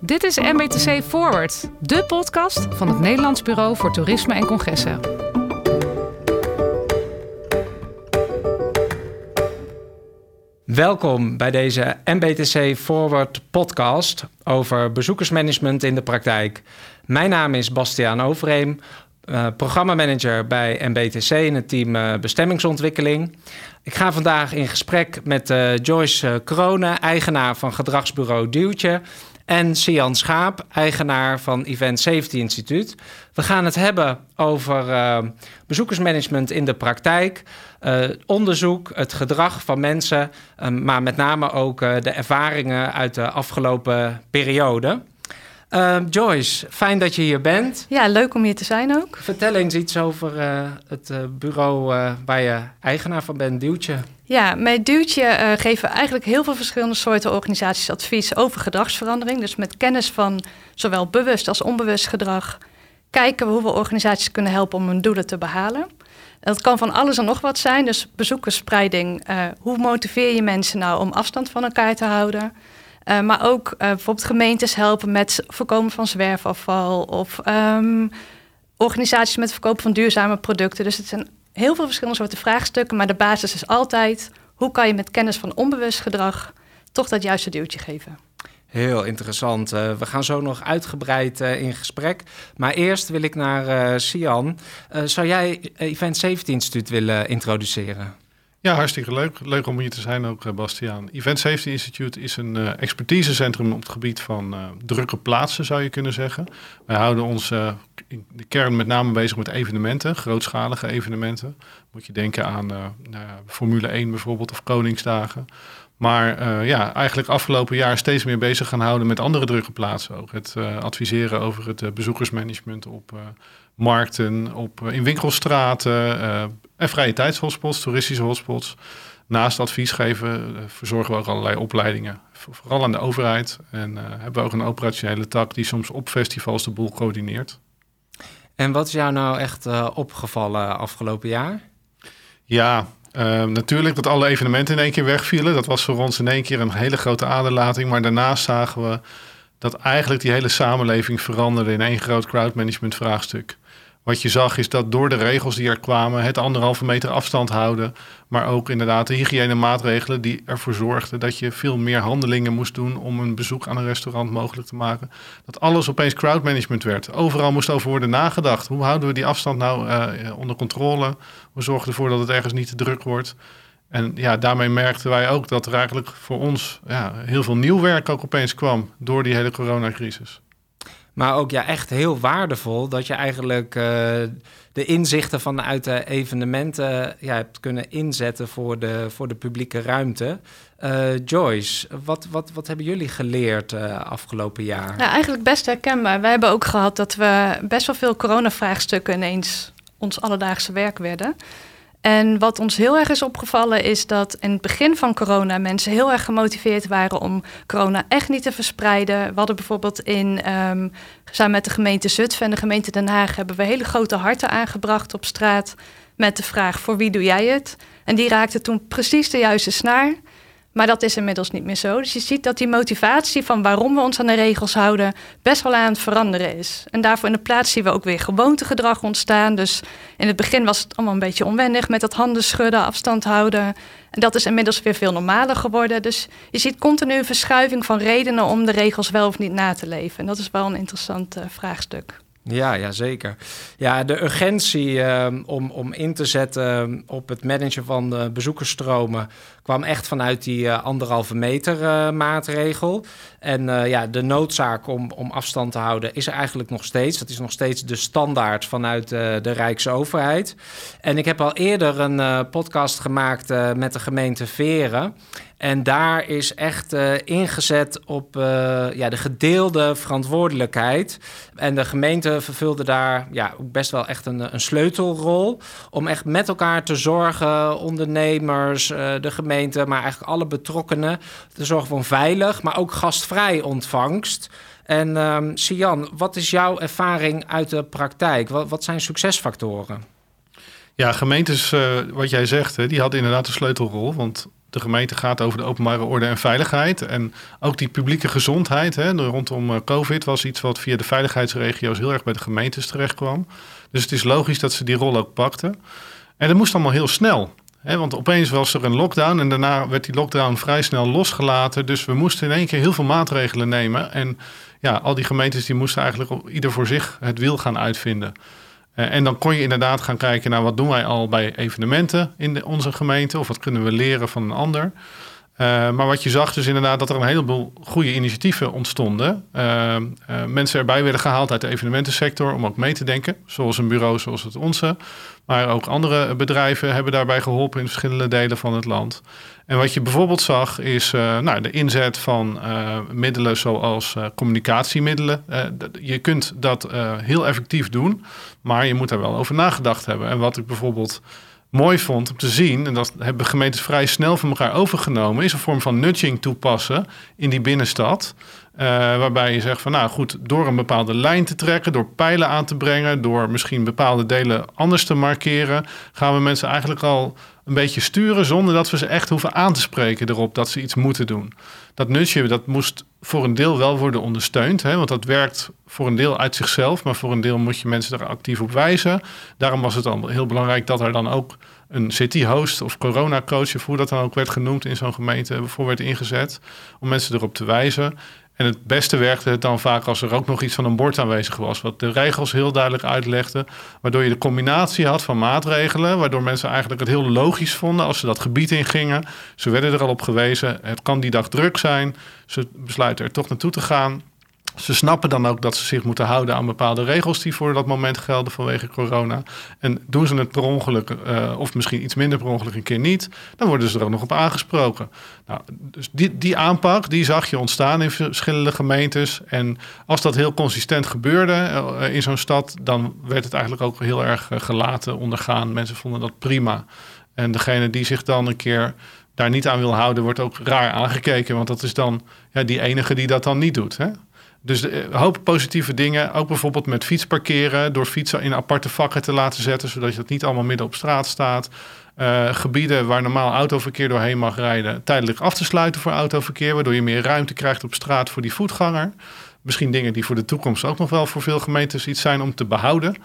Dit is MBTC Forward, de podcast van het Nederlands Bureau voor Toerisme en Congressen. Welkom bij deze MBTC Forward podcast over bezoekersmanagement in de praktijk. Mijn naam is Bastiaan Overeem, uh, programmamanager bij MBTC in het team uh, bestemmingsontwikkeling. Ik ga vandaag in gesprek met uh, Joyce Kronen, eigenaar van gedragsbureau Duwtje. En Sian Schaap, eigenaar van Event Safety Instituut. We gaan het hebben over bezoekersmanagement in de praktijk. onderzoek, het gedrag van mensen, maar met name ook de ervaringen uit de afgelopen periode. Joyce, fijn dat je hier bent. Ja, leuk om hier te zijn ook. Vertel eens iets over het bureau waar je eigenaar van bent, Duwtje. Ja, met Duwtje geven we eigenlijk heel veel verschillende soorten organisaties advies over gedragsverandering. Dus met kennis van zowel bewust als onbewust gedrag kijken we hoe we organisaties kunnen helpen om hun doelen te behalen. Dat kan van alles en nog wat zijn. Dus bezoekersspreiding. hoe motiveer je mensen nou om afstand van elkaar te houden? Uh, maar ook uh, bijvoorbeeld gemeentes helpen met voorkomen van zwerfafval of um, organisaties met verkopen van duurzame producten. Dus het zijn heel veel verschillende soorten vraagstukken, maar de basis is altijd hoe kan je met kennis van onbewust gedrag toch dat juiste duwtje geven. Heel interessant. Uh, we gaan zo nog uitgebreid in gesprek. Maar eerst wil ik naar Sian. zou jij Event Safety Instituut willen introduceren? Ja, hartstikke leuk. Leuk om hier te zijn ook, eh, Bastiaan. Event Safety Institute is een uh, expertisecentrum op het gebied van uh, drukke plaatsen, zou je kunnen zeggen. Wij houden ons uh, in de kern met name bezig met evenementen, grootschalige evenementen. Moet je denken aan nou, Formule 1 bijvoorbeeld of Koningsdagen. Maar ja, eigenlijk afgelopen jaar steeds meer bezig gaan houden met andere drukke plaatsen ook. Het adviseren over het bezoekersmanagement op markten, op, in winkelstraten, en vrije tijdshotspots, toeristische hotspots. Naast advies geven verzorgen we ook allerlei opleidingen. Vooral aan de overheid. En hebben we ook een operationele tak die soms op festivals de boel coördineert. En wat is jou nou echt uh, opgevallen afgelopen jaar? Ja, natuurlijk dat alle evenementen in één keer wegvielen. Dat was voor ons in één keer een hele grote aderlating. Maar daarnaast zagen we dat eigenlijk die hele samenleving veranderde in één groot crowdmanagement vraagstuk. Wat je zag is dat door de regels die er kwamen, het anderhalve meter afstand houden, maar ook inderdaad de hygiënemaatregelen die ervoor zorgden dat je veel meer handelingen moest doen om een bezoek aan een restaurant mogelijk te maken. Dat alles opeens crowdmanagement werd. Overal moest over worden nagedacht. Hoe houden we die afstand nou uh, onder controle? We zorgen ervoor dat het ergens niet te druk wordt. En ja, daarmee merkten wij ook dat er eigenlijk voor ons ja, heel veel nieuw werk ook opeens kwam door die hele coronacrisis. Maar ook ja, echt heel waardevol dat je eigenlijk uh, de inzichten vanuit de evenementen ja, hebt kunnen inzetten voor de, voor de publieke ruimte. Uh, Joyce, wat, wat, wat hebben jullie geleerd afgelopen jaar? Ja, eigenlijk best herkenbaar. Wij hebben ook gehad dat we best wel veel coronavraagstukken ineens ons alledaagse werk werden. En wat ons heel erg is opgevallen is dat in het begin van corona mensen heel erg gemotiveerd waren om corona echt niet te verspreiden. We hadden bijvoorbeeld in, um, samen met de gemeente Zutphen en de gemeente Den Haag hebben we hele grote harten aangebracht op straat met de vraag voor wie doe jij het? En die raakte toen precies de juiste snaar. Maar dat is inmiddels niet meer zo. Dus je ziet dat die motivatie van waarom we ons aan de regels houden best wel aan het veranderen is. En daarvoor in de plaats zien we ook weer gewoontegedrag ontstaan. Dus in het begin was het allemaal een beetje onwennig met dat handen schudden, afstand houden. En dat is inmiddels weer veel normaler geworden. Dus je ziet continu een verschuiving van redenen om de regels wel of niet na te leven. En dat is wel een interessant uh, vraagstuk. Ja, ja, zeker. Ja, de urgentie uh, om, om in te zetten op het managen van de bezoekersstromen kwam echt vanuit die uh, anderhalve meter uh, maatregel. En uh, ja, de noodzaak om, om afstand te houden is er eigenlijk nog steeds. Dat is nog steeds de standaard vanuit de Rijksoverheid. En ik heb al eerder een podcast gemaakt met de gemeente Veren. En daar is echt ingezet op ja, de gedeelde verantwoordelijkheid. En de gemeente vervulde daar ja, best wel echt een, een sleutelrol. Om echt met elkaar te zorgen, ondernemers, uh, de gemeente, maar eigenlijk alle betrokkenen, te zorgen voor veilig, maar ook gastvrij ontvangst. En um, Sian, wat is jouw ervaring uit de praktijk? Wat, wat zijn succesfactoren? Ja, gemeentes, wat jij zegt, hè, die hadden inderdaad een sleutelrol. Want de gemeente gaat over de openbare orde en veiligheid. En ook die publieke gezondheid hè, rondom eh, COVID was iets wat via de veiligheidsregio's heel erg bij de gemeentes terecht kwam. Dus het is logisch dat ze die rol ook pakten. En dat moest allemaal heel snel. Hè, want opeens was er een lockdown en daarna werd die lockdown vrij snel losgelaten. Dus we moesten in één keer heel veel maatregelen nemen. En ja, al die gemeentes die moesten eigenlijk ieder voor zich het wiel gaan uitvinden. Uh, en dan kon je inderdaad gaan kijken naar wat doen wij al bij evenementen in onze gemeente. Of wat kunnen we leren van een ander. Uh, maar wat je zag dus inderdaad dat er een heleboel goede initiatieven ontstonden. Uh, mensen erbij werden gehaald uit de evenementensector om ook mee te denken. Zoals een bureau zoals het onze. Maar ook andere bedrijven hebben daarbij geholpen in verschillende delen van het land. En wat je bijvoorbeeld zag is nou, de inzet van middelen zoals communicatiemiddelen. je kunt dat heel effectief doen, maar je moet daar wel over nagedacht hebben. En wat ik bijvoorbeeld mooi vond om te zien, en dat hebben gemeentes vrij snel van elkaar overgenomen, is een vorm van nudging toepassen in die binnenstad. Uh, waarbij je zegt van nou goed, door een bepaalde lijn te trekken, door pijlen aan te brengen, door misschien bepaalde delen anders te markeren, gaan we mensen eigenlijk al een beetje sturen zonder dat we ze echt hoeven aan te spreken erop dat ze iets moeten doen. Dat nutje, dat moest voor een deel wel worden ondersteund, hè, want dat werkt voor een deel uit zichzelf, maar voor een deel moet je mensen er actief op wijzen. Daarom was het dan heel belangrijk dat er dan ook een city host of corona coach, of hoe dat dan ook werd genoemd in zo'n gemeente, voor werd ingezet, om mensen erop te wijzen. En het beste werkte het dan vaak als er ook nog iets van een bord aanwezig was, wat de regels heel duidelijk uitlegde, waardoor je de combinatie had van maatregelen, waardoor mensen eigenlijk het heel logisch vonden als ze dat gebied ingingen. Ze werden er al op gewezen, het kan die dag druk zijn, ze besluiten er toch naartoe te gaan. Ze snappen dan ook dat ze zich moeten houden aan bepaalde regels die voor dat moment gelden vanwege corona. En doen ze het per ongeluk, uh, of misschien iets minder per ongeluk een keer niet, dan worden ze er ook nog op aangesproken. Nou, dus die, die aanpak, die zag je ontstaan in verschillende gemeentes. En als dat heel consistent gebeurde uh, in zo'n stad, dan werd het eigenlijk ook heel erg uh, gelaten ondergaan. Mensen vonden dat prima. En degene die zich dan een keer daar niet aan wil houden, wordt ook raar aangekeken. Want dat is dan ja, die enige die dat dan niet doet. Hè? Dus een hoop positieve dingen. Ook bijvoorbeeld met fietsparkeren. Door fietsen in aparte vakken te laten zetten. Zodat je dat niet allemaal midden op straat staat. Uh, gebieden waar normaal autoverkeer doorheen mag rijden. Tijdelijk af te sluiten voor autoverkeer. Waardoor je meer ruimte krijgt op straat voor die voetganger. Misschien dingen die voor de toekomst ook nog wel voor veel gemeentes iets zijn om te behouden.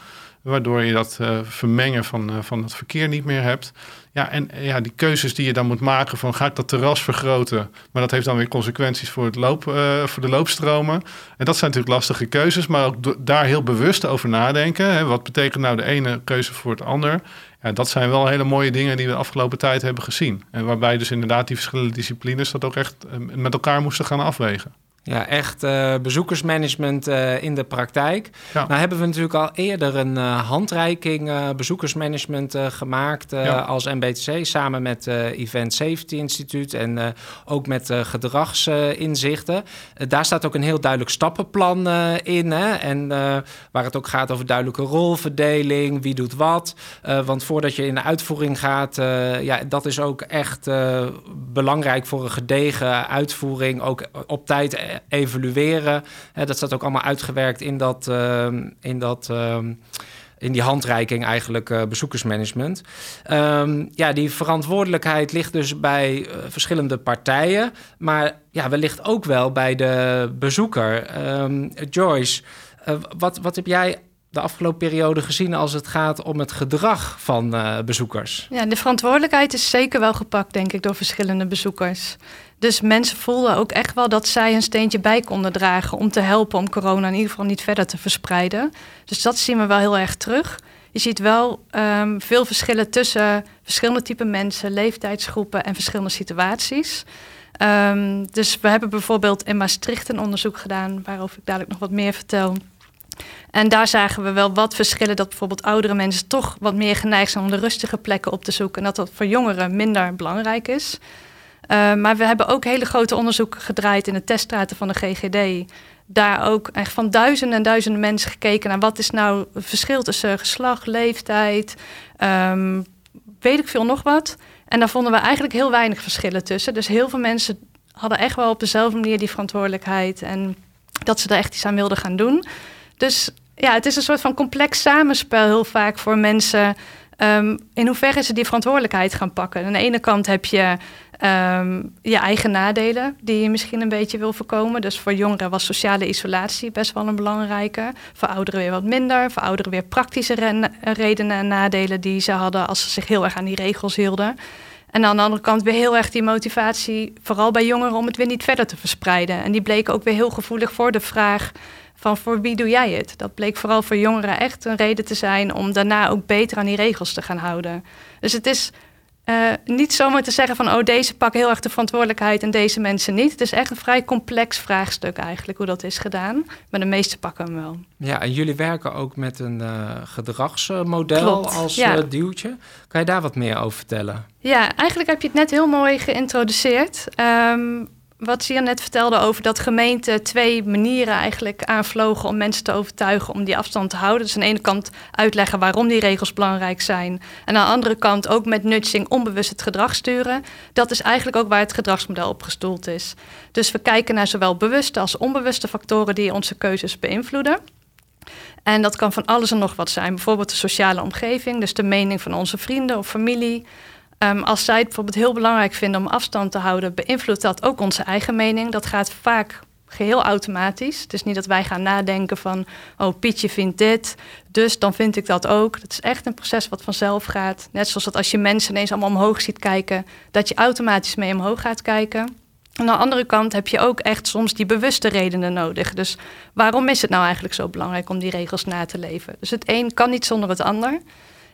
Waardoor je dat uh, vermengen van, uh, van het verkeer niet meer hebt. Ja, en ja, die keuzes die je dan moet maken van ga ik dat terras vergroten? Maar dat heeft dan weer consequenties voor, het loop, voor de loopstromen. En dat zijn natuurlijk lastige keuzes, maar ook daar heel bewust over nadenken. Hè. Wat betekent nou de ene keuze voor het ander? Ja, dat zijn wel hele mooie dingen die we de afgelopen tijd hebben gezien. En waarbij dus inderdaad die verschillende disciplines dat ook echt met elkaar moesten gaan afwegen. Ja, echt uh, bezoekersmanagement uh, in de praktijk. Ja. Nou hebben we natuurlijk al eerder een uh, handreiking bezoekersmanagement gemaakt ja. als MBTC samen met Event Safety Instituut en ook met gedragsinzichten. daar staat ook een heel duidelijk stappenplan in. Hè? En waar het ook gaat over duidelijke rolverdeling, wie doet wat. want voordat je in de uitvoering gaat, ja, dat is ook echt belangrijk voor een gedegen uitvoering. Ook op tijd evalueren. dat staat ook allemaal uitgewerkt in dat, ehm, in dat ehm, in die handreiking eigenlijk uh, bezoekersmanagement. Um, ja, die verantwoordelijkheid ligt dus bij uh, verschillende partijen, maar ja, wellicht ook wel bij de bezoeker. Joyce, uh, wat, wat heb jij de afgelopen periode gezien als het gaat om het gedrag van bezoekers? Ja, de verantwoordelijkheid is zeker wel gepakt, denk ik, door verschillende bezoekers. Dus mensen voelden ook echt wel dat zij een steentje bij konden dragen om te helpen om corona in ieder geval niet verder te verspreiden. Dus dat zien we wel heel erg terug. Je ziet wel um, veel verschillen tussen verschillende typen mensen, leeftijdsgroepen en verschillende situaties. Um, dus we hebben bijvoorbeeld in Maastricht een onderzoek gedaan, waarover ik dadelijk nog wat meer vertel. En daar zagen we wel wat verschillen dat bijvoorbeeld oudere mensen toch wat meer geneigd zijn om de rustige plekken op te zoeken en dat dat voor jongeren minder belangrijk is. Uh, maar we hebben ook hele grote onderzoeken gedraaid in de teststraten van de GGD. Daar ook echt van duizenden en duizenden mensen gekeken naar wat is nou het verschil tussen geslacht, leeftijd, um, weet ik veel nog wat. En daar vonden we eigenlijk heel weinig verschillen tussen. Dus heel veel mensen hadden echt wel op dezelfde manier die verantwoordelijkheid en dat ze er echt iets aan wilden gaan doen. Dus ja, het is een soort van complex samenspel heel vaak voor mensen. Um, in hoeverre ze die verantwoordelijkheid gaan pakken. Aan de ene kant heb je Ehm, je eigen nadelen die je misschien een beetje wil voorkomen. Dus voor jongeren was sociale isolatie best wel een belangrijke. Voor ouderen weer wat minder. Voor ouderen weer praktische redenen en nadelen die ze hadden als ze zich heel erg aan die regels hielden. En aan de andere kant weer heel erg die motivatie, vooral bij jongeren, om het weer niet verder te verspreiden. En die bleken ook weer heel gevoelig voor de vraag van voor wie doe jij het? Dat bleek vooral voor jongeren echt een reden te zijn om daarna ook beter aan die regels te gaan houden. Dus het is uh, niet zomaar te zeggen van, oh, deze pakken heel erg de verantwoordelijkheid en deze mensen niet. Het is echt een vrij complex vraagstuk eigenlijk, hoe dat is gedaan. Maar de meeste pakken hem wel. Ja, en jullie werken ook met een uh, gedragsmodel als ja. uh, duwtje. Kan je daar wat meer over vertellen? Ja, eigenlijk heb je het net heel mooi geïntroduceerd. Um, wat Sian net vertelde over dat gemeenten twee manieren eigenlijk aanvlogen om mensen te overtuigen om die afstand te houden. Dus aan de ene kant uitleggen waarom die regels belangrijk zijn. En aan de andere kant ook met nudging onbewust het gedrag sturen. Dat is eigenlijk ook waar het gedragsmodel op gestoeld is. Dus we kijken naar zowel bewuste als onbewuste factoren die onze keuzes beïnvloeden. En dat kan van alles en nog wat zijn. Bijvoorbeeld de sociale omgeving, dus de mening van onze vrienden of familie. Ehm, als zij het bijvoorbeeld heel belangrijk vinden om afstand te houden, beïnvloedt dat ook onze eigen mening. Dat gaat vaak geheel automatisch. Het is niet dat wij gaan nadenken van, oh Pietje vindt dit, dus dan vind ik dat ook. Het is echt een proces wat vanzelf gaat. Net zoals dat als je mensen ineens allemaal omhoog ziet kijken, dat je automatisch mee omhoog gaat kijken. Aan de andere kant heb je ook echt soms die bewuste redenen nodig. Dus waarom is het nou eigenlijk zo belangrijk om die regels na te leven? Dus het een kan niet zonder het ander.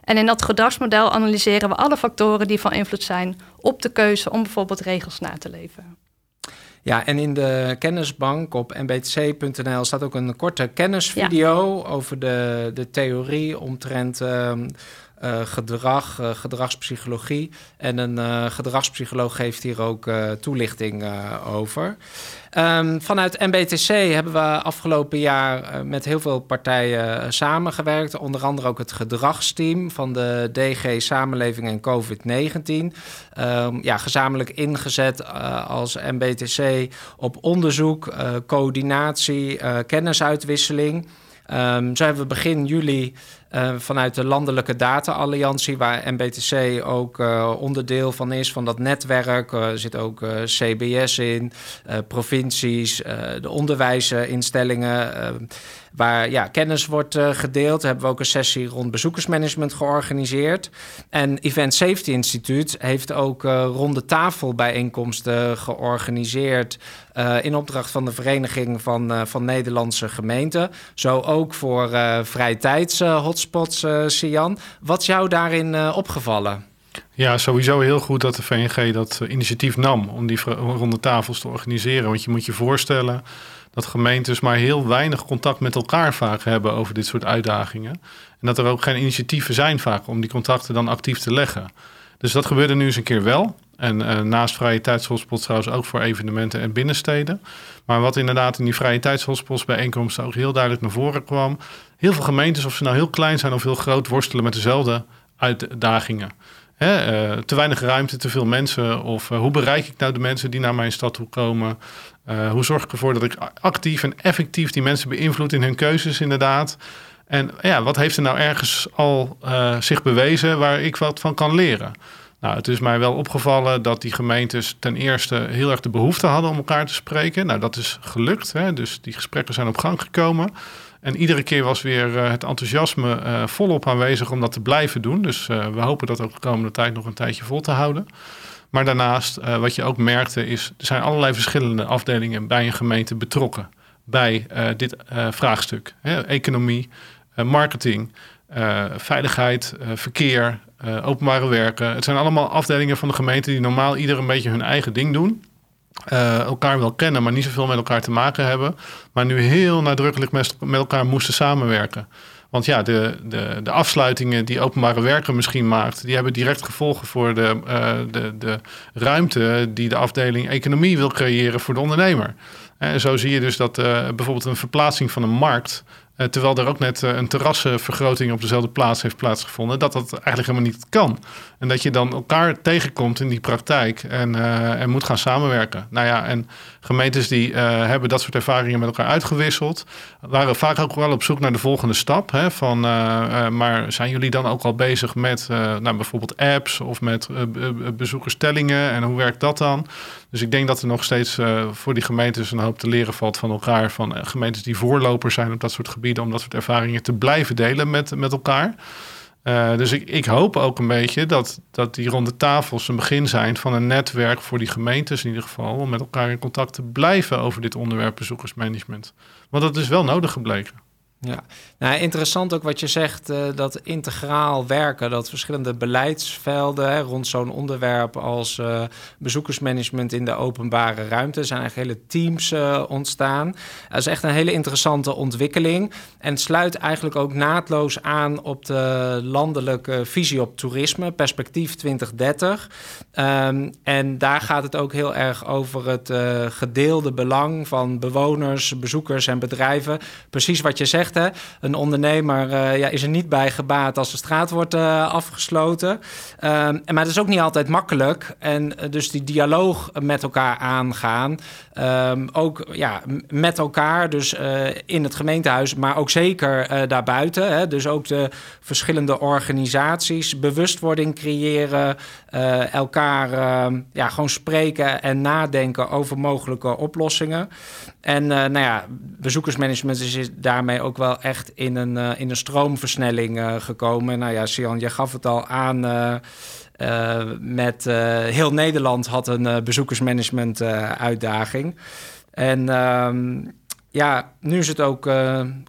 En in dat gedragsmodel analyseren we alle factoren die van invloed zijn op de keuze om bijvoorbeeld regels na te leven. Ja, en in de kennisbank op mbtc.nl staat ook een korte kennisvideo over de, de theorie omtrent uh, uh, gedrag, uh, gedragspsychologie. En een uh, gedragspsycholoog geeft hier ook toelichting over. Um, vanuit MBTC hebben we afgelopen jaar met heel veel partijen samengewerkt. Onder andere ook het gedragsteam van de DG Samenleving en COVID-19. Um, ja, gezamenlijk ingezet als MBTC op onderzoek, coördinatie, kennisuitwisseling. Um, zo hebben we begin juli uh, vanuit de Landelijke Data Alliantie, waar MBTC ook uh, onderdeel van is, van dat netwerk. Er uh, zit ook CBS in, provincies, de onderwijsinstellingen waar ja, kennis wordt uh, gedeeld. Hebben we ook een sessie rond bezoekersmanagement georganiseerd. En Event Safety Instituut heeft ook uh, ronde tafelbijeenkomsten georganiseerd. Uh, in opdracht van de Vereniging van, van Nederlandse Gemeenten. Zo ook voor vrije tijds hotspots, Sian. Wat is jou daarin opgevallen? Ja, sowieso heel goed dat de VNG dat initiatief nam om die ronde tafels te organiseren. Want je moet je voorstellen dat gemeentes maar heel weinig contact met elkaar vaak hebben over dit soort uitdagingen. En dat er ook geen initiatieven zijn vaak om die contacten dan actief te leggen. Dus dat gebeurde nu eens een keer wel. En uh, naast vrije tijdshotspots trouwens ook voor evenementen en binnensteden. Maar wat inderdaad in die vrije tijdshotspots bijeenkomsten ook heel duidelijk naar voren kwam. Heel veel gemeentes, of ze nou heel klein zijn of heel groot, worstelen met dezelfde uitdagingen. Hè, uh, te weinig ruimte, te veel mensen. Of uh, hoe bereik ik nou de mensen die naar mijn stad toe komen? Uh, hoe zorg ik ervoor dat ik actief en effectief die mensen beïnvloed in hun keuzes, inderdaad? En ja, wat heeft er nou ergens al zich bewezen waar ik wat van kan leren? Nou, het is mij wel opgevallen dat die gemeentes ten eerste heel erg de behoefte hadden om elkaar te spreken. Nou, dat is gelukt. Hè? Dus die gesprekken zijn op gang gekomen. En iedere keer was weer uh, het enthousiasme volop aanwezig om dat te blijven doen. Dus we hopen dat ook de komende tijd nog een tijdje vol te houden. Maar daarnaast, wat je ook merkte, is er zijn allerlei verschillende afdelingen bij een gemeente betrokken bij dit vraagstuk. Hè? Economie, marketing, veiligheid, verkeer, openbare werken. Het zijn allemaal afdelingen van de gemeente die normaal ieder een beetje hun eigen ding doen. Elkaar wel kennen, maar niet zoveel met elkaar te maken hebben. Maar nu heel nadrukkelijk met elkaar moesten samenwerken. Want ja, de, de, de afsluitingen die openbare werken misschien maakt, die hebben direct gevolgen voor de, uh, de, de ruimte die de afdeling economie wil creëren voor de ondernemer. En zo zie je dus dat uh, bijvoorbeeld een verplaatsing van een markt terwijl er ook net een terrassenvergroting op dezelfde plaats heeft plaatsgevonden, dat dat eigenlijk helemaal niet kan. En dat je dan elkaar tegenkomt in die praktijk en, en moet gaan samenwerken. Nou ja, en gemeentes die hebben dat soort ervaringen met elkaar uitgewisseld, waren vaak ook wel op zoek naar de volgende stap. Hè, van, maar zijn jullie dan ook al bezig met nou, bijvoorbeeld apps of met bezoekerstellingen en hoe werkt dat dan? Dus ik denk dat er nog steeds voor die gemeentes een hoop te leren valt van elkaar. Van gemeentes die voorlopers zijn op dat soort gebieden om dat soort ervaringen te blijven delen met, met elkaar. Uh, dus ik, ik hoop ook een beetje dat, dat die ronde tafels een begin zijn van een netwerk voor die gemeentes in ieder geval. Om met elkaar in contact te blijven over dit onderwerp bezoekersmanagement. Want dat is wel nodig gebleken. Ja, nou, interessant ook wat je zegt, uh, dat integraal werken, dat verschillende beleidsvelden hè, rond zo'n onderwerp als uh, bezoekersmanagement in de openbare ruimte, zijn eigenlijk hele teams uh, ontstaan. Dat is echt een hele interessante ontwikkeling en sluit eigenlijk ook naadloos aan op de landelijke visie op toerisme, perspectief 2030. Um, en daar gaat het ook heel erg over het gedeelde belang van bewoners, bezoekers en bedrijven. Precies wat je zegt een ondernemer uh, ja, is er niet bij gebaat als de straat wordt uh, afgesloten. Uh, maar het is ook niet altijd makkelijk. En uh, dus die dialoog met elkaar aangaan. Um, ook ja, met elkaar, dus in het gemeentehuis, maar ook zeker daarbuiten. Hè. Dus ook de verschillende organisaties, bewustwording creëren, elkaar ehm, ja, gewoon spreken en nadenken over mogelijke oplossingen. En nou ja, bezoekersmanagement is daarmee ook wel echt in een, uh, in een stroomversnelling uh, gekomen. Nou ja, Sian, je gaf het al aan. Uh, met heel Nederland had een bezoekersmanagement uitdaging. En ehm, ja, nu is het ook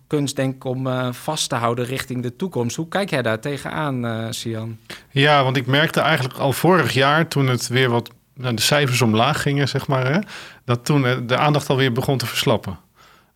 kunst, denk om vast te houden richting de toekomst. Hoe kijk jij daar tegenaan, Sian? Ja, want ik merkte eigenlijk al vorig jaar, toen het weer wat nou, de cijfers omlaag gingen, zeg maar, hè, dat toen de aandacht alweer begon te verslappen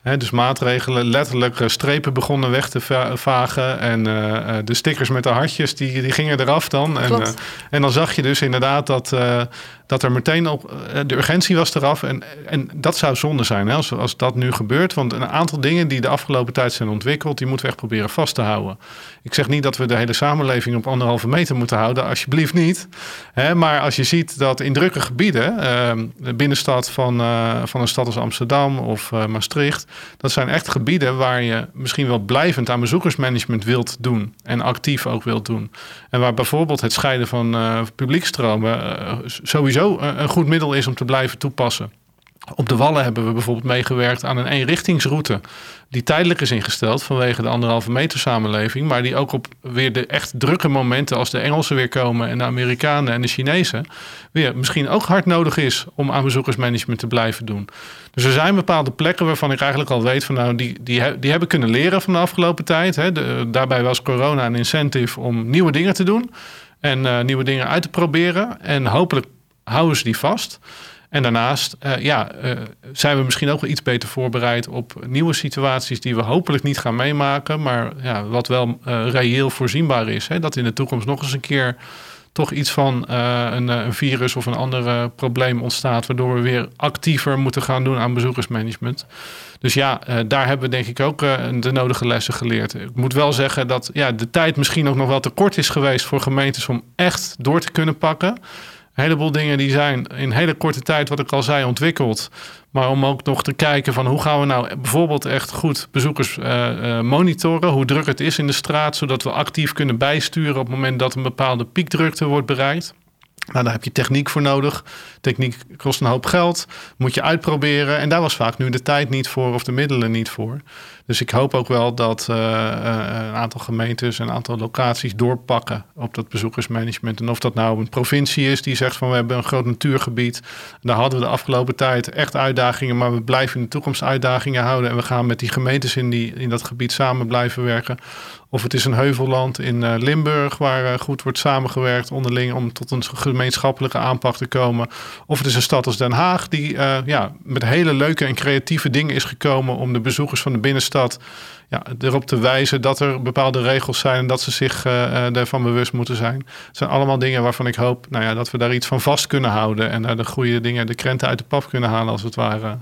dus maatregelen, letterlijk eh, strepen begonnen weg te vagen. En uh, de stickers met de hartjes, die, die gingen eraf dan. En, uh, en dan zag je dus inderdaad dat, uh, dat er meteen op... de urgentie was eraf. En, en dat zou zonde zijn hè, als, als dat nu gebeurt. Want een aantal dingen die de afgelopen tijd zijn ontwikkeld... die moeten we echt proberen vast te houden. Ik zeg niet dat we de hele samenleving op anderhalve meter moeten houden. Alsjeblieft niet. Maar als je ziet dat in drukke gebieden... de binnenstad van, van een stad als Amsterdam of Maastricht dat zijn echt gebieden waar je misschien wel blijvend aan bezoekersmanagement wilt doen. En actief ook wilt doen. En waar bijvoorbeeld het scheiden van uh, publiekstromen uh, sowieso een goed middel is om te blijven toepassen. Op de Wallen hebben we bijvoorbeeld meegewerkt aan een eenrichtingsroute. Die tijdelijk is ingesteld vanwege de anderhalve meter samenleving. Maar die ook op weer de echt drukke momenten als de Engelsen weer komen en de Amerikanen en de Chinezen. weer misschien ook hard nodig is om aan bezoekersmanagement te blijven doen. Dus er zijn bepaalde plekken waarvan ik eigenlijk al weet van nou die, die, hebben kunnen leren van de afgelopen tijd. Hè. Daarbij was corona een incentive om nieuwe dingen te doen. En uh, nieuwe dingen uit te proberen. En hopelijk houden ze die vast. En daarnaast uh, ja, uh, zijn we misschien ook wel iets beter voorbereid op nieuwe situaties die we hopelijk niet gaan meemaken, maar ja, wat wel uh, reëel voorzienbaar is. Hè? Dat in de toekomst nog eens een keer toch iets van een, een, virus of een ander probleem ontstaat, waardoor we weer actiever moeten gaan doen aan bezoekersmanagement. Dus ja, daar hebben we denk ik ook de nodige lessen geleerd. Ik moet wel zeggen dat ja, de tijd misschien ook nog wel te kort is geweest voor gemeentes om echt door te kunnen pakken. Een heleboel dingen die zijn in hele korte tijd, wat ik al zei, ontwikkeld. Maar om ook nog te kijken van hoe gaan we nou bijvoorbeeld echt goed bezoekers uh, uh, monitoren. Hoe druk het is in de straat, zodat we actief kunnen bijsturen op het moment dat een bepaalde piekdrukte wordt bereikt. Nou, daar heb je techniek voor nodig. Techniek kost een hoop geld, moet je uitproberen. En daar was vaak nu de tijd niet voor of de middelen niet voor. Dus ik hoop ook wel dat uh, een aantal gemeentes, een aantal locaties doorpakken op dat bezoekersmanagement. En of dat nou een provincie is die zegt van we hebben een groot natuurgebied. Daar hadden we de afgelopen tijd echt uitdagingen, maar we blijven in de toekomst uitdagingen houden. En we gaan met die gemeentes in, die, in dat gebied samen blijven werken. Of het is een heuvelland in uh, Limburg waar goed wordt samengewerkt onderling om tot een gemeenschappelijke aanpak te komen. Of het is een stad als Den Haag die ja, met hele leuke en creatieve dingen is gekomen om de bezoekers van de binnenstad ja, erop te wijzen dat er bepaalde regels zijn en dat ze zich ervan bewust moeten zijn. Het zijn allemaal dingen waarvan ik hoop nou ja, dat we daar iets van vast kunnen houden en daar de goede dingen, de krenten uit de pap kunnen halen als het ware.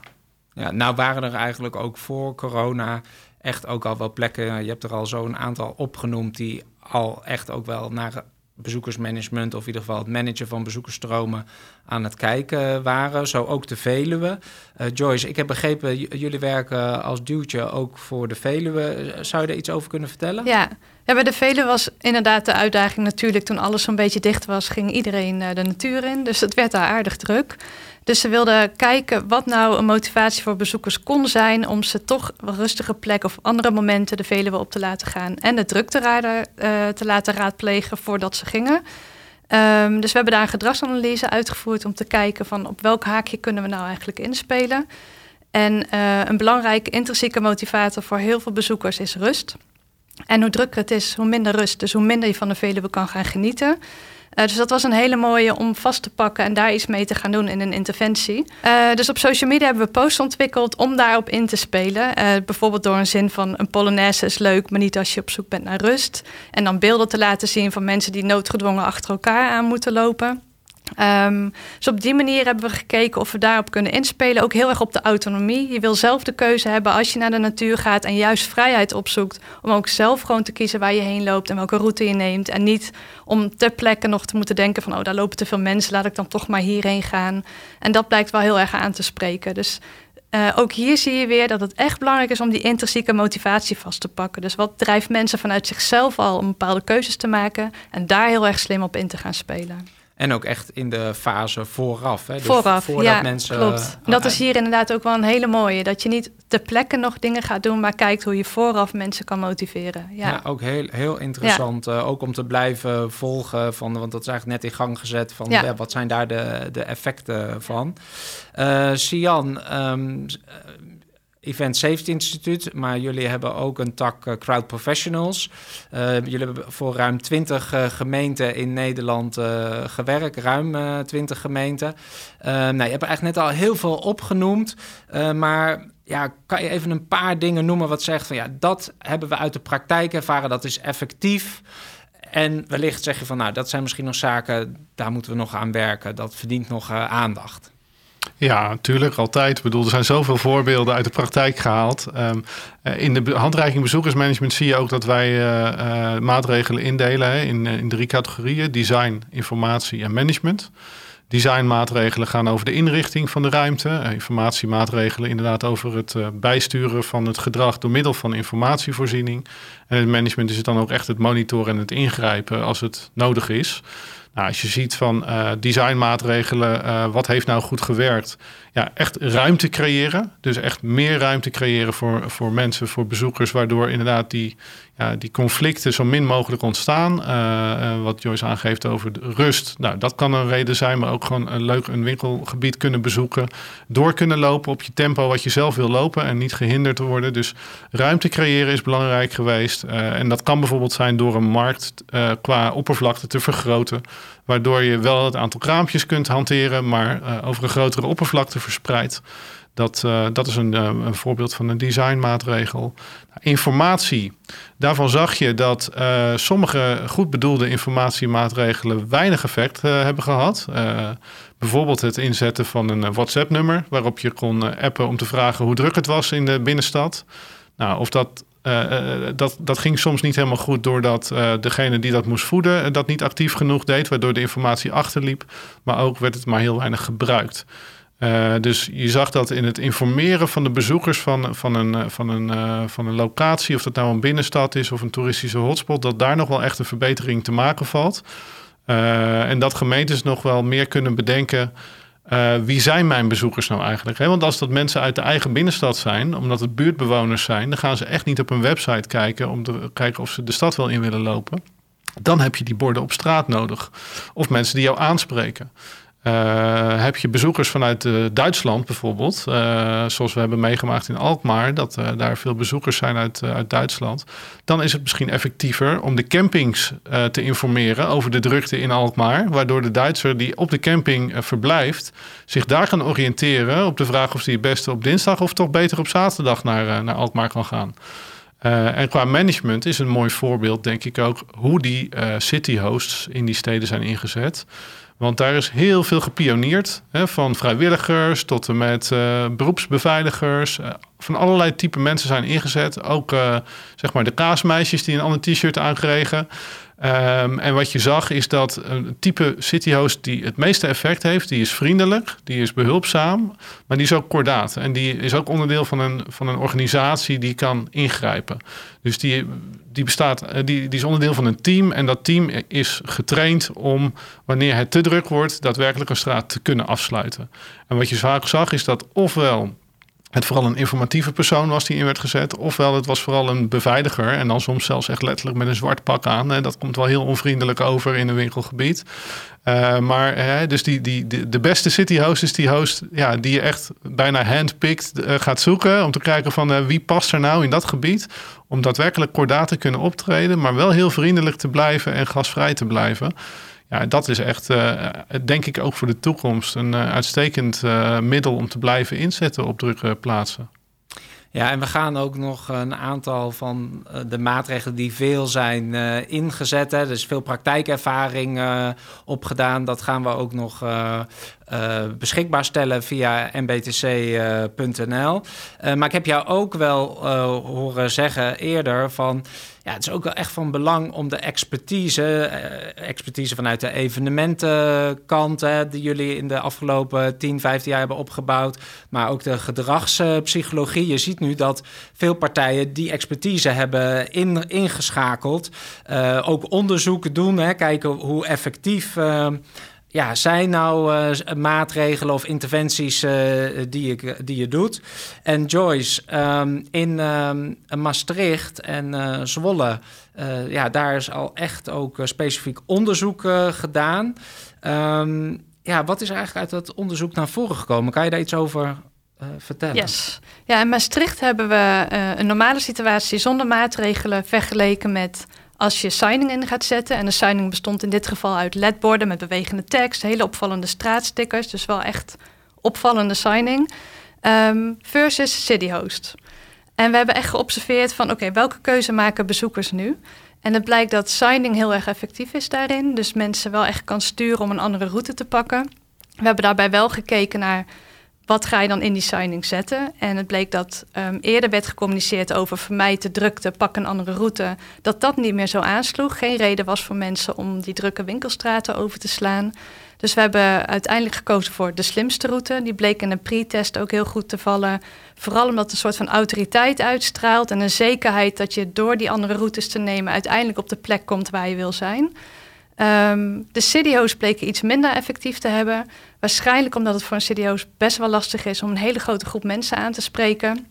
Ja, nou waren er eigenlijk ook voor corona echt ook al wel plekken, je hebt er al zo'n aantal opgenoemd die al echt ook wel naar bezoekersmanagement of in ieder geval het managen van bezoekersstromen aan het kijken waren. Zo ook de Veluwe. Uh, Joyce, ik heb begrepen, jullie werken als duwtje ook voor de Veluwe. Zou je er iets over kunnen vertellen? Ja, ja bij de Veluwe was inderdaad de uitdaging natuurlijk toen alles zo'n beetje dicht was, ging iedereen de natuur in. Dus het werd daar aardig druk. Dus ze wilden kijken wat nou een motivatie voor bezoekers kon zijn om ze toch een rustige plek of andere momenten de Veluwe op te laten gaan en de drukte uh, te laten raadplegen voordat ze gingen. Um, dus we hebben daar een gedragsanalyse uitgevoerd om te kijken van op welk haakje kunnen we nou eigenlijk inspelen. En uh, een belangrijke intrinsieke motivator voor heel veel bezoekers is rust. En hoe drukker het is, hoe minder rust. Dus hoe minder je van de Veluwe kan gaan genieten. Uh, dus dat was een hele mooie om vast te pakken en daar iets mee te gaan doen in een interventie. Uh, dus op social media hebben we posts ontwikkeld om daarop in te spelen. Uh, bijvoorbeeld door een zin van een polonaise is leuk, maar niet als je op zoek bent naar rust. En dan beelden te laten zien van mensen die noodgedwongen achter elkaar aan moeten lopen. Um, dus op die manier hebben we gekeken of we daarop kunnen inspelen. Ook heel erg op de autonomie. Je wil zelf de keuze hebben als je naar de natuur gaat en juist vrijheid opzoekt. Om ook zelf gewoon te kiezen waar je heen loopt en welke route je neemt. En niet om ter plekke nog te moeten denken van oh, daar lopen te veel mensen, laat ik dan toch maar hierheen gaan. En dat blijkt wel heel erg aan te spreken. Dus uh, ook hier zie je weer dat het echt belangrijk is om die intrinsieke motivatie vast te pakken. Dus wat drijft mensen vanuit zichzelf al om bepaalde keuzes te maken en daar heel erg slim op in te gaan spelen. En ook echt in de fase vooraf. Hè? Dus vooraf, ja, mensen, klopt. Uh, dat is hier inderdaad ook wel een hele mooie. Dat je niet ter plekke nog dingen gaat doen, maar kijkt hoe je vooraf mensen kan motiveren. Ja, ja ook heel, heel interessant. Ja. Uh, ook om te blijven volgen, van, want dat is eigenlijk net in gang gezet. Van ja. wat zijn daar de, de effecten van? Uh, Sian, um, Event Safety Instituut, maar jullie hebben ook een tak uh, Crowd Professionals. Uh, jullie hebben voor ruim 20 uh, gemeenten in Nederland gewerkt, ruim 20 gemeenten. nou, je hebt eigenlijk net al heel veel opgenoemd, maar ja, kan je even een paar dingen noemen wat zegt van ja, dat hebben we uit de praktijk ervaren, dat is effectief. En wellicht zeg je van nou, dat zijn misschien nog zaken, daar moeten we nog aan werken, dat verdient nog aandacht. Ja, natuurlijk, altijd. Ik bedoel, er zijn zoveel voorbeelden uit de praktijk gehaald. Um, in de handreiking bezoekersmanagement zie je ook dat wij uh, uh, maatregelen indelen in, in drie categorieën: design, informatie en management. Designmaatregelen gaan over de inrichting van de ruimte. Informatiemaatregelen inderdaad over het bijsturen van het gedrag door middel van informatievoorziening. En het management is het dan ook echt het monitoren en het ingrijpen als het nodig is. Nou, als je ziet van uh, designmaatregelen, uh, wat heeft nou goed gewerkt? Ja, echt ruimte creëren. Dus echt meer ruimte creëren voor, voor mensen, voor bezoekers, waardoor inderdaad die, ja, die conflicten zo min mogelijk ontstaan. Uh, wat Joyce aangeeft over de rust. Nou, dat kan een reden zijn, maar ook gewoon een leuk een winkelgebied kunnen bezoeken. Door kunnen lopen op je tempo wat je zelf wil lopen en niet gehinderd worden. Dus ruimte creëren is belangrijk geweest. en dat kan bijvoorbeeld zijn door een markt qua oppervlakte te vergroten. Waardoor je wel het aantal kraampjes kunt hanteren, maar over een grotere oppervlakte verspreid. Dat, uh, dat is een, uh, een, voorbeeld van een designmaatregel. Informatie. Daarvan zag je dat sommige goed bedoelde informatiemaatregelen weinig effect hebben gehad. bijvoorbeeld het inzetten van een WhatsApp-nummer waarop je kon appen om te vragen hoe druk het was in de binnenstad. Nou, of dat dat, dat ging soms niet helemaal goed doordat degene die dat moest voeden dat niet actief genoeg deed, waardoor de informatie achterliep. Maar ook werd het maar heel weinig gebruikt. Uh, dus je zag dat in het informeren van de bezoekers van, van, een, van, een, van een locatie, of dat nou een binnenstad is of een toeristische hotspot, dat daar nog wel echt een verbetering te maken valt. en dat gemeentes nog wel meer kunnen bedenken wie zijn mijn bezoekers nou eigenlijk? Want als dat mensen uit de eigen binnenstad zijn, omdat het buurtbewoners zijn, dan gaan ze echt niet op een website kijken om te kijken of ze de stad wel in willen lopen. Dan heb je die borden op straat nodig. Of mensen die jou aanspreken. Uh, heb je bezoekers vanuit uh, Duitsland bijvoorbeeld, uh, zoals we hebben meegemaakt in Alkmaar, dat daar veel bezoekers zijn uit, uit Duitsland, dan is het misschien effectiever om de campings te informeren over de drukte in Alkmaar, waardoor de Duitser die op de camping verblijft, zich daar kan oriënteren op de vraag of hij het beste op dinsdag of toch beter op zaterdag naar, naar Alkmaar kan gaan. en qua management is een mooi voorbeeld, denk ik ook, hoe die city hosts in die steden zijn ingezet. Want daar is heel veel gepioneerd. Hè, van vrijwilligers tot en met uh, beroepsbeveiligers. Uh, van allerlei type mensen zijn ingezet. Ook uh, zeg maar de kaasmeisjes die een ander t-shirt aankregen. Um, en wat je zag is dat een type cityhost die het meeste effect heeft, die is vriendelijk, die is behulpzaam, maar die is ook kordaat. En die is ook onderdeel van een, van een organisatie die kan ingrijpen. Dus die, die, bestaat, eh, die, die is onderdeel van een team en dat team is getraind om, wanneer het te druk wordt, daadwerkelijk een straat te kunnen afsluiten. En wat je vaak zag is dat ofwel het vooral een informatieve persoon was die in werd gezet. Ofwel het was vooral een beveiliger. En dan soms zelfs echt letterlijk met een zwart pak aan. En dat komt wel heel onvriendelijk over in een winkelgebied. Uh, maar hè, dus die, die, de, beste city host is die host ja, die je echt bijna handpicked uh, gaat zoeken. Om te kijken van uh, wie past er nou in dat gebied. Om daadwerkelijk kordaat te kunnen optreden. Maar wel heel vriendelijk te blijven en gasvrij te blijven. Ja, dat is echt, uh, denk ik, ook voor de toekomst een uh, uitstekend middel om te blijven inzetten op drukke plaatsen. Ja, en we gaan ook nog een aantal van de maatregelen die veel zijn ingezet. Hè. Er is veel praktijkervaring opgedaan. Dat gaan we ook nog beschikbaar stellen via mbtc.nl. maar ik heb jou ook wel horen zeggen eerder van ja, het is ook wel echt van belang om de expertise, eh, expertise vanuit de evenementenkant, hè, die jullie in de afgelopen 10, 15 jaar hebben opgebouwd, maar ook de gedragspsychologie. Je ziet nu dat veel partijen die expertise hebben in, ingeschakeld, ook onderzoeken doen, hè, kijken hoe effectief. Ja, zijn nou uh, maatregelen of interventies uh, die, je, die je doet? En Joyce, um, in um, Maastricht en Zwolle, ja, daar is al echt ook specifiek onderzoek gedaan. Um, ja, wat is eigenlijk uit dat onderzoek naar voren gekomen? Kan je daar iets over vertellen? Yes. Ja, in Maastricht hebben we een normale situatie zonder maatregelen vergeleken met als je signing in gaat zetten. En de signing bestond in dit geval uit ledborden met bewegende tekst, hele opvallende straatstickers, dus wel echt opvallende signing. Um, versus Cityhost. En we hebben echt geobserveerd van oké, welke keuze maken bezoekers nu? En het blijkt dat signing heel erg effectief is daarin. Dus mensen wel echt kan sturen om een andere route te pakken. We hebben daarbij wel gekeken naar wat ga je dan in die signing zetten? En het bleek dat um, eerder werd gecommuniceerd over vermijd de drukte, pak een andere route. Dat dat niet meer zo aansloeg. Geen reden was voor mensen om die drukke winkelstraten over te slaan. Dus we hebben uiteindelijk gekozen voor de slimste route. Die bleek in een pre-test ook heel goed te vallen. Vooral omdat het een soort van autoriteit uitstraalt en een zekerheid dat je door die andere routes te nemen uiteindelijk op de plek komt waar je wil zijn. Um, de CDO's bleken iets minder effectief te hebben. Waarschijnlijk omdat het voor een CDO's best wel lastig is om een hele grote groep mensen aan te spreken.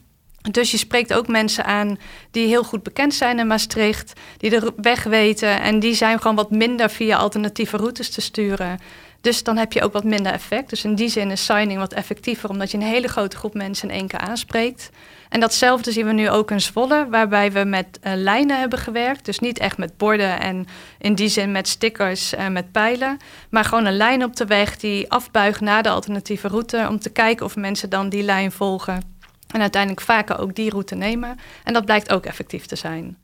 Dus je spreekt ook mensen aan die heel goed bekend zijn in Maastricht, die de weg weten en die zijn gewoon wat minder via alternatieve routes te sturen. Dus dan heb je ook wat minder effect. Dus in die zin is signing wat effectiever, omdat je een hele grote groep mensen in één keer aanspreekt. En datzelfde zien we nu ook in Zwolle, waarbij we met uh, lijnen hebben gewerkt. Dus niet echt met borden en in die zin met stickers en met pijlen. Maar gewoon een lijn op de weg die afbuigt naar de alternatieve route. Om te kijken of mensen dan die lijn volgen. En uiteindelijk vaker ook die route nemen. En dat blijkt ook effectief te zijn.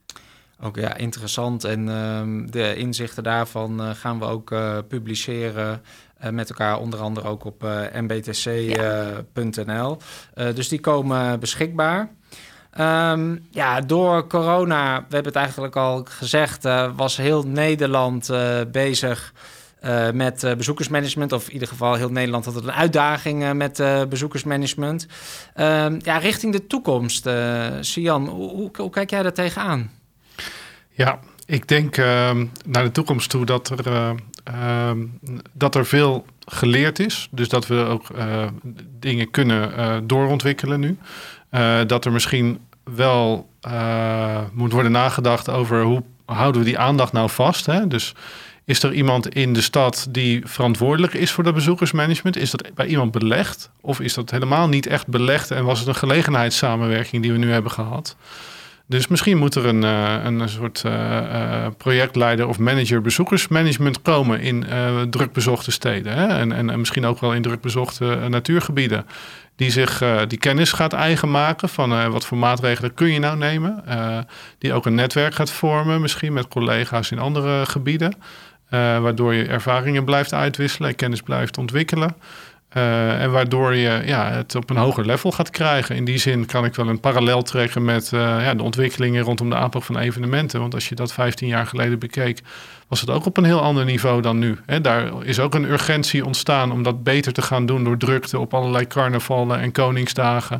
Ook ja, interessant. En uh, de inzichten daarvan uh, gaan we ook publiceren uh, met elkaar, onder andere ook op mbtc.nl. Ja. dus die komen beschikbaar. Um, ja, door corona, we hebben het eigenlijk al gezegd, was heel Nederland bezig uh, met uh, bezoekersmanagement. Of in ieder geval heel Nederland had het een uitdaging uh, met bezoekersmanagement. Ehm, ja, richting de toekomst. Sian, hoe, hoe, hoe, kijk jij daar tegenaan? Ja, ik denk ehm, naar de toekomst toe dat er, uh, uh, dat er veel geleerd is. Dus dat we ook uh, dingen kunnen uh, doorontwikkelen nu. dat er misschien wel moet worden nagedacht over hoe houden we die aandacht nou vast. Hè? Dus is er iemand in de stad die verantwoordelijk is voor dat bezoekersmanagement? Is dat bij iemand belegd? Of is dat helemaal niet echt belegd en was het een gelegenheidssamenwerking die we nu hebben gehad? Dus misschien moet er een, uh, een soort uh, uh, projectleider of manager bezoekersmanagement komen in drukbezochte steden. Hè? En, en, en, misschien ook wel in drukbezochte natuurgebieden. Die zich die kennis gaat eigen maken van wat voor maatregelen kun je nou nemen. die ook een netwerk gaat vormen, misschien met collega's in andere gebieden. waardoor je ervaringen blijft uitwisselen en kennis blijft ontwikkelen. Uh, en waardoor je ja, het op een hoger level gaat krijgen. In die zin kan ik wel een parallel trekken met uh, ja, de ontwikkelingen rondom de aanpak van evenementen. Want als je dat 15 jaar geleden bekeek, was het ook op een heel ander niveau dan nu. Daar is ook een urgentie ontstaan om dat beter te gaan doen door drukte op allerlei carnavallen en koningsdagen.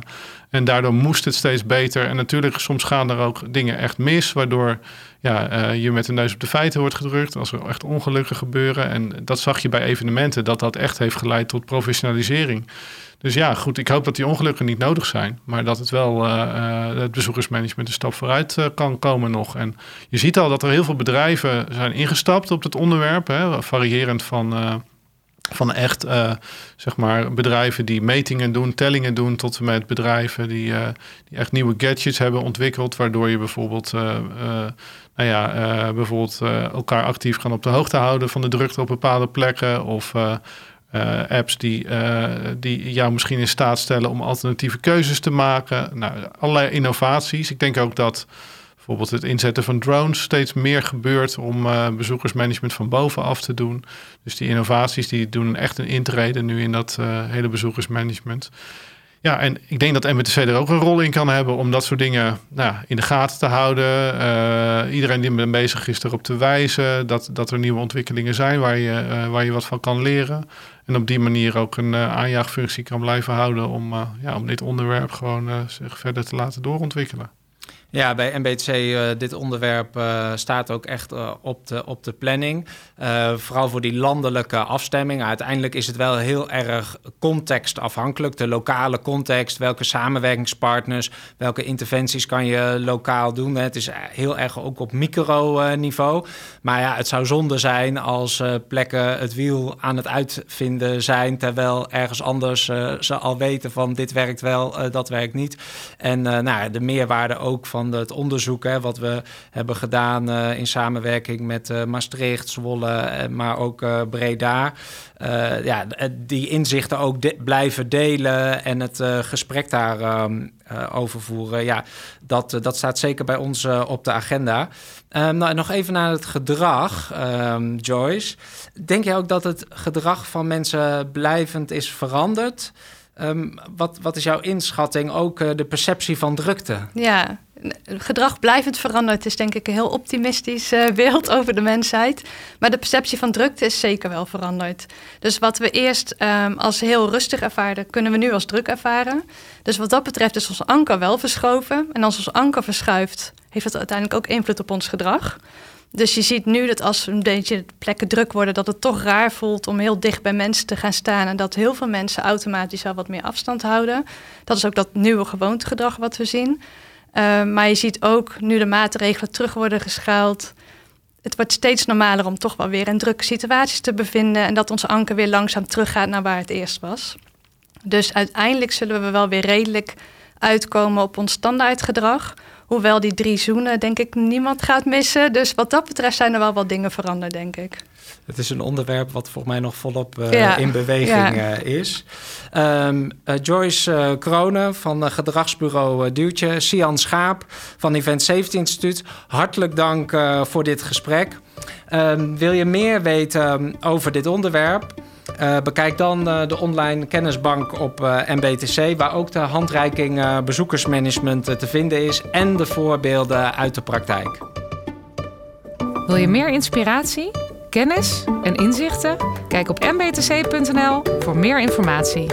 En daardoor moest het steeds beter. En natuurlijk, soms gaan er ook dingen echt mis, waardoor ja, uh, je met de neus op de feiten wordt gedrukt. Als er echt ongelukken gebeuren. En dat zag je bij evenementen, dat dat echt heeft geleid tot professionalisering. Dus ja, goed, ik hoop dat die ongelukken niet nodig zijn. Maar dat het wel uh, uh, het bezoekersmanagement een stap vooruit uh, kan komen nog. En je ziet al dat er heel veel bedrijven zijn ingestapt op het onderwerp. Hè, variërend van van echt zeg maar bedrijven die metingen doen, tellingen doen, tot en met bedrijven die, die echt nieuwe gadgets hebben ontwikkeld, waardoor je bijvoorbeeld, nou ja, bijvoorbeeld elkaar actief gaan op de hoogte houden van de drukte op bepaalde plekken of apps die, die jou misschien in staat stellen om alternatieve keuzes te maken. Nou, allerlei innovaties. Ik denk ook dat bijvoorbeeld het inzetten van drones steeds meer gebeurt om uh, bezoekersmanagement van bovenaf te doen. Dus die innovaties die doen echt een intrede nu in dat hele bezoekersmanagement. Ja, en ik denk dat MBTC er ook een rol in kan hebben om dat soort dingen nou, in de gaten te houden. Iedereen die ermee bezig is erop te wijzen dat, dat er nieuwe ontwikkelingen zijn waar je, waar je wat van kan leren. En op die manier ook een aanjaagfunctie kan blijven houden om, ja, om dit onderwerp gewoon zich verder te laten doorontwikkelen. Ja, bij MBC uh, dit onderwerp uh, staat ook echt uh, op, de, op de planning. vooral voor die landelijke afstemming. Uiteindelijk is het wel heel erg contextafhankelijk. De lokale context, welke samenwerkingspartners, welke interventies kan je lokaal doen. Het is heel erg ook op microniveau. Maar ja, het zou zonde zijn als plekken het wiel aan het uitvinden zijn... terwijl ergens anders ze al weten van dit werkt wel, dat werkt niet. En nou, de meerwaarde ook van van het onderzoek hè, wat we hebben gedaan uh, in samenwerking met uh, Maastricht, Zwolle, uh, maar ook Breda. ja, die inzichten ook blijven delen en het gesprek daar um, over voeren. Ja, dat, dat staat zeker bij ons op de agenda. Um, nou, nog even naar het gedrag, um, Joyce. Denk jij ook dat het gedrag van mensen blijvend is veranderd? Wat, wat is jouw inschatting? Ook de perceptie van drukte? Ja, gedrag blijvend veranderd is denk ik een heel optimistisch uh, beeld over de mensheid. Maar de perceptie van drukte is zeker wel veranderd. Dus wat we eerst um, als heel rustig ervaren, kunnen we nu als druk ervaren. Dus wat dat betreft is ons anker wel verschoven. En als ons anker verschuift, heeft dat uiteindelijk ook invloed op ons gedrag. Dus je ziet nu dat als een beetje plekken druk worden, dat het toch raar voelt om heel dicht bij mensen te gaan staan. En dat heel veel mensen automatisch al wat meer afstand houden. Dat is ook dat nieuwe gewoontegedrag wat we zien. Uh, maar je ziet ook nu de maatregelen terug worden geschaald. Het wordt steeds normaler om toch wel weer in drukke situaties te bevinden. En dat onze anker weer langzaam teruggaat naar waar het eerst was. Dus uiteindelijk zullen we wel weer redelijk uitkomen op ons standaardgedrag. Hoewel die drie zoenen, denk ik, niemand gaat missen. Dus wat dat betreft zijn er wel wat dingen veranderd, denk ik. Het is een onderwerp wat volgens mij nog volop uh, in beweging ja. uh, is. Um, uh, Joyce Kronen van gedragsbureau Duwtje, Sian Schaap van Event Safety Instituut. Hartelijk dank voor dit gesprek. Um, wil je meer weten over dit onderwerp? Uh, bekijk dan uh, de online kennisbank op uh, MBTC, waar ook de handreiking bezoekersmanagement te vinden is en de voorbeelden uit de praktijk. Wil je meer inspiratie, kennis en inzichten? Kijk op mbtc.nl voor meer informatie.